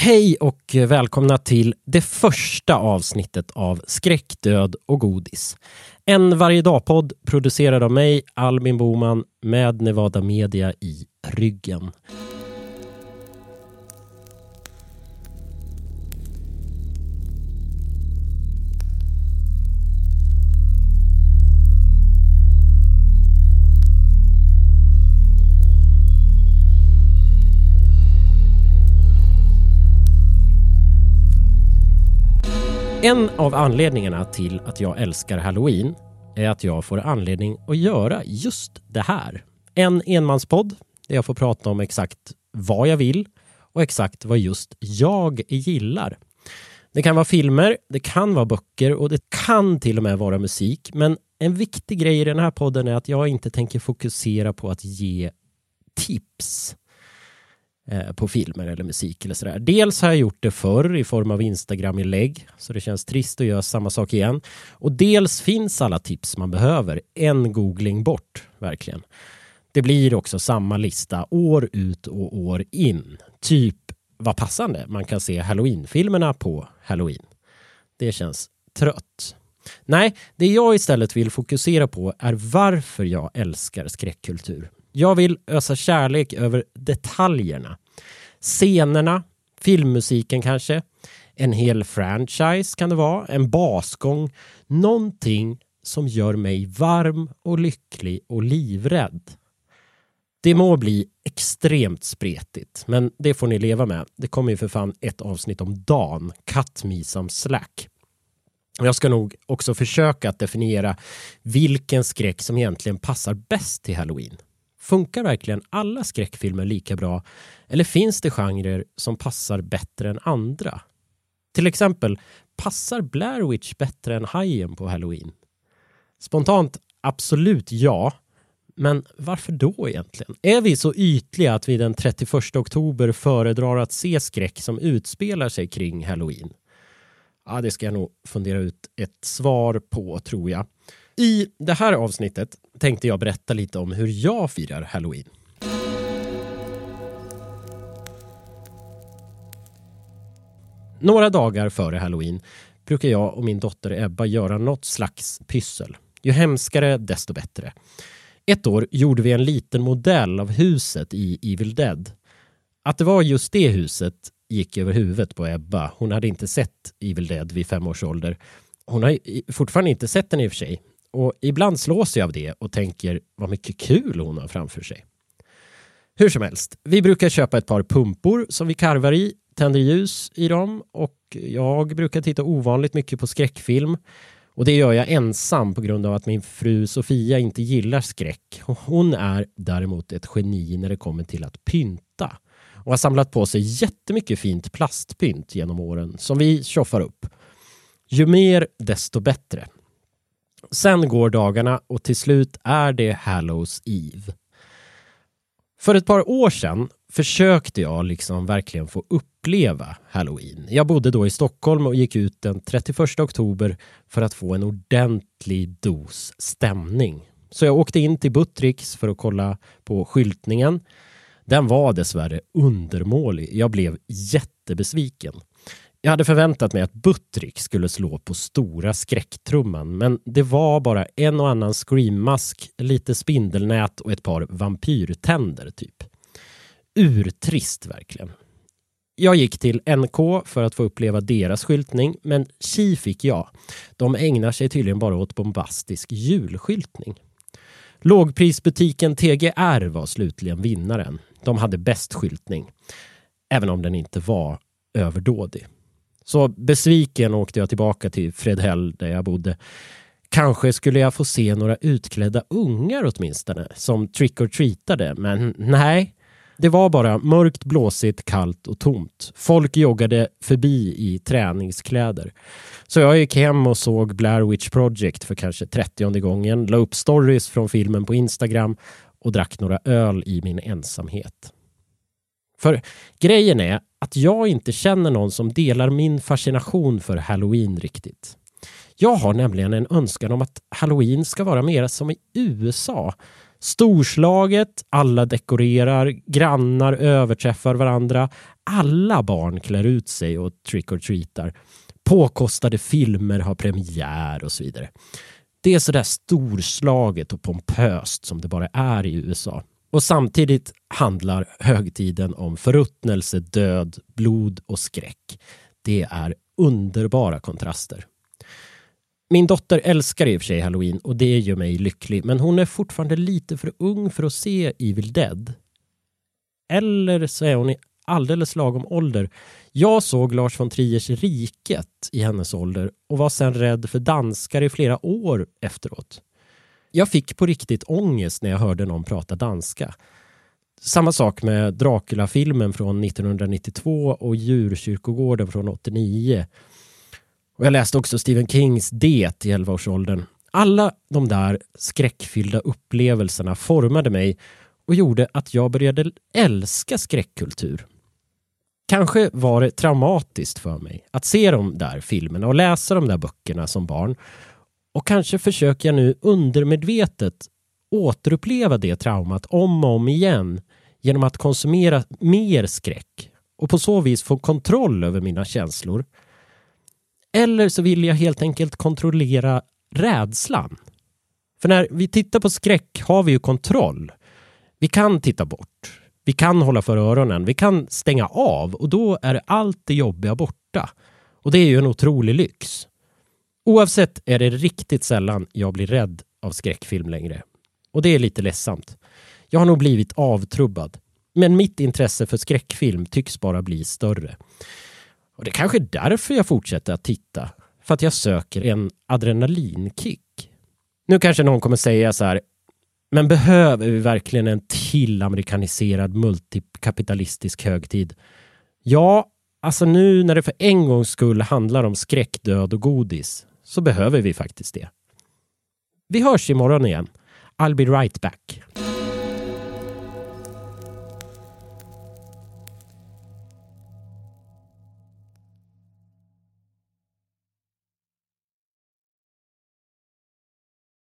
Hej och välkomna till det första avsnittet av Skräck, död och godis. En varje dag-podd producerad av mig, Albin Boman, med Nevada Media i ryggen. En av anledningarna till att jag älskar Halloween är att jag får anledning att göra just det här. En enmanspodd där jag får prata om exakt vad jag vill och exakt vad just jag gillar. Det kan vara filmer, det kan vara böcker och det kan till och med vara musik. Men en viktig grej i den här podden är att jag inte tänker fokusera på att ge tips Eh, på filmer eller musik eller sådär. Dels har jag gjort det förr i form av Instagram-inlägg, så det känns trist att göra samma sak igen. Och dels finns alla tips man behöver, en googling bort, verkligen. Det blir också samma lista år ut och år in. Typ vad passande, man kan se halloween-filmerna på halloween. Det känns trött. Nej, det jag istället vill fokusera på är varför jag älskar skräckkultur. Jag vill ösa kärlek över detaljerna. Scenerna, filmmusiken kanske, en hel franchise kan det vara, en basgång, någonting som gör mig varm och lycklig och livrädd. Det må bli extremt spretigt, men det får ni leva med. Det kommer ju för fan ett avsnitt om dagen, Cut me some slack. Jag ska nog också försöka att definiera vilken skräck som egentligen passar bäst till halloween. Funkar verkligen alla skräckfilmer lika bra? Eller finns det genrer som passar bättre än andra? Till exempel, passar Blair Witch bättre än Hajen på Halloween? Spontant, absolut ja. Men varför då egentligen? Är vi så ytliga att vi den 31 oktober föredrar att se skräck som utspelar sig kring Halloween? Ja, det ska jag nog fundera ut ett svar på, tror jag. I det här avsnittet tänkte jag berätta lite om hur jag firar halloween. Några dagar före halloween brukar jag och min dotter Ebba göra något slags pyssel. Ju hemskare, desto bättre. Ett år gjorde vi en liten modell av huset i Evil Dead. Att det var just det huset gick över huvudet på Ebba. Hon hade inte sett Evil Dead vid fem års ålder. Hon har fortfarande inte sett den i och för sig, och ibland slås jag av det och tänker vad mycket kul hon har framför sig. Hur som helst, vi brukar köpa ett par pumpor som vi karvar i, tänder ljus i dem och jag brukar titta ovanligt mycket på skräckfilm. Och det gör jag ensam på grund av att min fru Sofia inte gillar skräck. Hon är däremot ett geni när det kommer till att pynta och har samlat på sig jättemycket fint plastpynt genom åren som vi tjoffar upp. Ju mer desto bättre. Sen går dagarna och till slut är det Hallows Eve. För ett par år sedan försökte jag liksom verkligen få uppleva Halloween. Jag bodde då i Stockholm och gick ut den 31 oktober för att få en ordentlig dos stämning. Så jag åkte in till Buttricks för att kolla på skyltningen. Den var dessvärre undermålig. Jag blev jättebesviken. Jag hade förväntat mig att Buttrick skulle slå på stora skräcktrumman men det var bara en och annan screammask, lite spindelnät och ett par vampyrtänder typ. Urtrist verkligen. Jag gick till NK för att få uppleva deras skyltning men chi fick jag. De ägnar sig tydligen bara åt bombastisk julskyltning. Lågprisbutiken TGR var slutligen vinnaren. De hade bäst skyltning. Även om den inte var överdådig. Så besviken åkte jag tillbaka till Fredhäll där jag bodde. Kanske skulle jag få se några utklädda ungar åtminstone som trick or treatade, men nej. Det var bara mörkt, blåsigt, kallt och tomt. Folk joggade förbi i träningskläder. Så jag gick hem och såg Blair Witch Project för kanske 30 gången, la upp stories från filmen på Instagram och drack några öl i min ensamhet. För grejen är att jag inte känner någon som delar min fascination för halloween riktigt. Jag har nämligen en önskan om att halloween ska vara mer som i USA. Storslaget, alla dekorerar, grannar överträffar varandra. Alla barn klär ut sig och trick or treatar. Påkostade filmer har premiär och så vidare. Det är sådär storslaget och pompöst som det bara är i USA. Och samtidigt handlar högtiden om förruttnelse, död, blod och skräck. Det är underbara kontraster. Min dotter älskar i och för sig halloween och det gör mig lycklig men hon är fortfarande lite för ung för att se Evil Dead. Eller så är hon i alldeles lagom ålder. Jag såg Lars von Triers Riket i hennes ålder och var sen rädd för danskar i flera år efteråt. Jag fick på riktigt ångest när jag hörde någon prata danska. Samma sak med Dracula-filmen från 1992 och Djurkyrkogården från 89. Och jag läste också Stephen Kings Det i 11-årsåldern. Alla de där skräckfyllda upplevelserna formade mig och gjorde att jag började älska skräckkultur. Kanske var det traumatiskt för mig att se de där filmerna och läsa de där böckerna som barn. Och kanske försöker jag nu undermedvetet återuppleva det traumat om och om igen genom att konsumera mer skräck och på så vis få kontroll över mina känslor. Eller så vill jag helt enkelt kontrollera rädslan. För när vi tittar på skräck har vi ju kontroll. Vi kan titta bort. Vi kan hålla för öronen. Vi kan stänga av och då är allt det jobbiga borta. Och det är ju en otrolig lyx. Oavsett är det riktigt sällan jag blir rädd av skräckfilm längre. Och det är lite ledsamt. Jag har nog blivit avtrubbad. Men mitt intresse för skräckfilm tycks bara bli större. Och det är kanske är därför jag fortsätter att titta. För att jag söker en adrenalinkick. Nu kanske någon kommer säga så här. Men behöver vi verkligen en till amerikaniserad multikapitalistisk högtid? Ja, alltså nu när det för en gångs skull handlar om skräck, död och godis så behöver vi faktiskt det. Vi hörs imorgon igen. I'll be right back.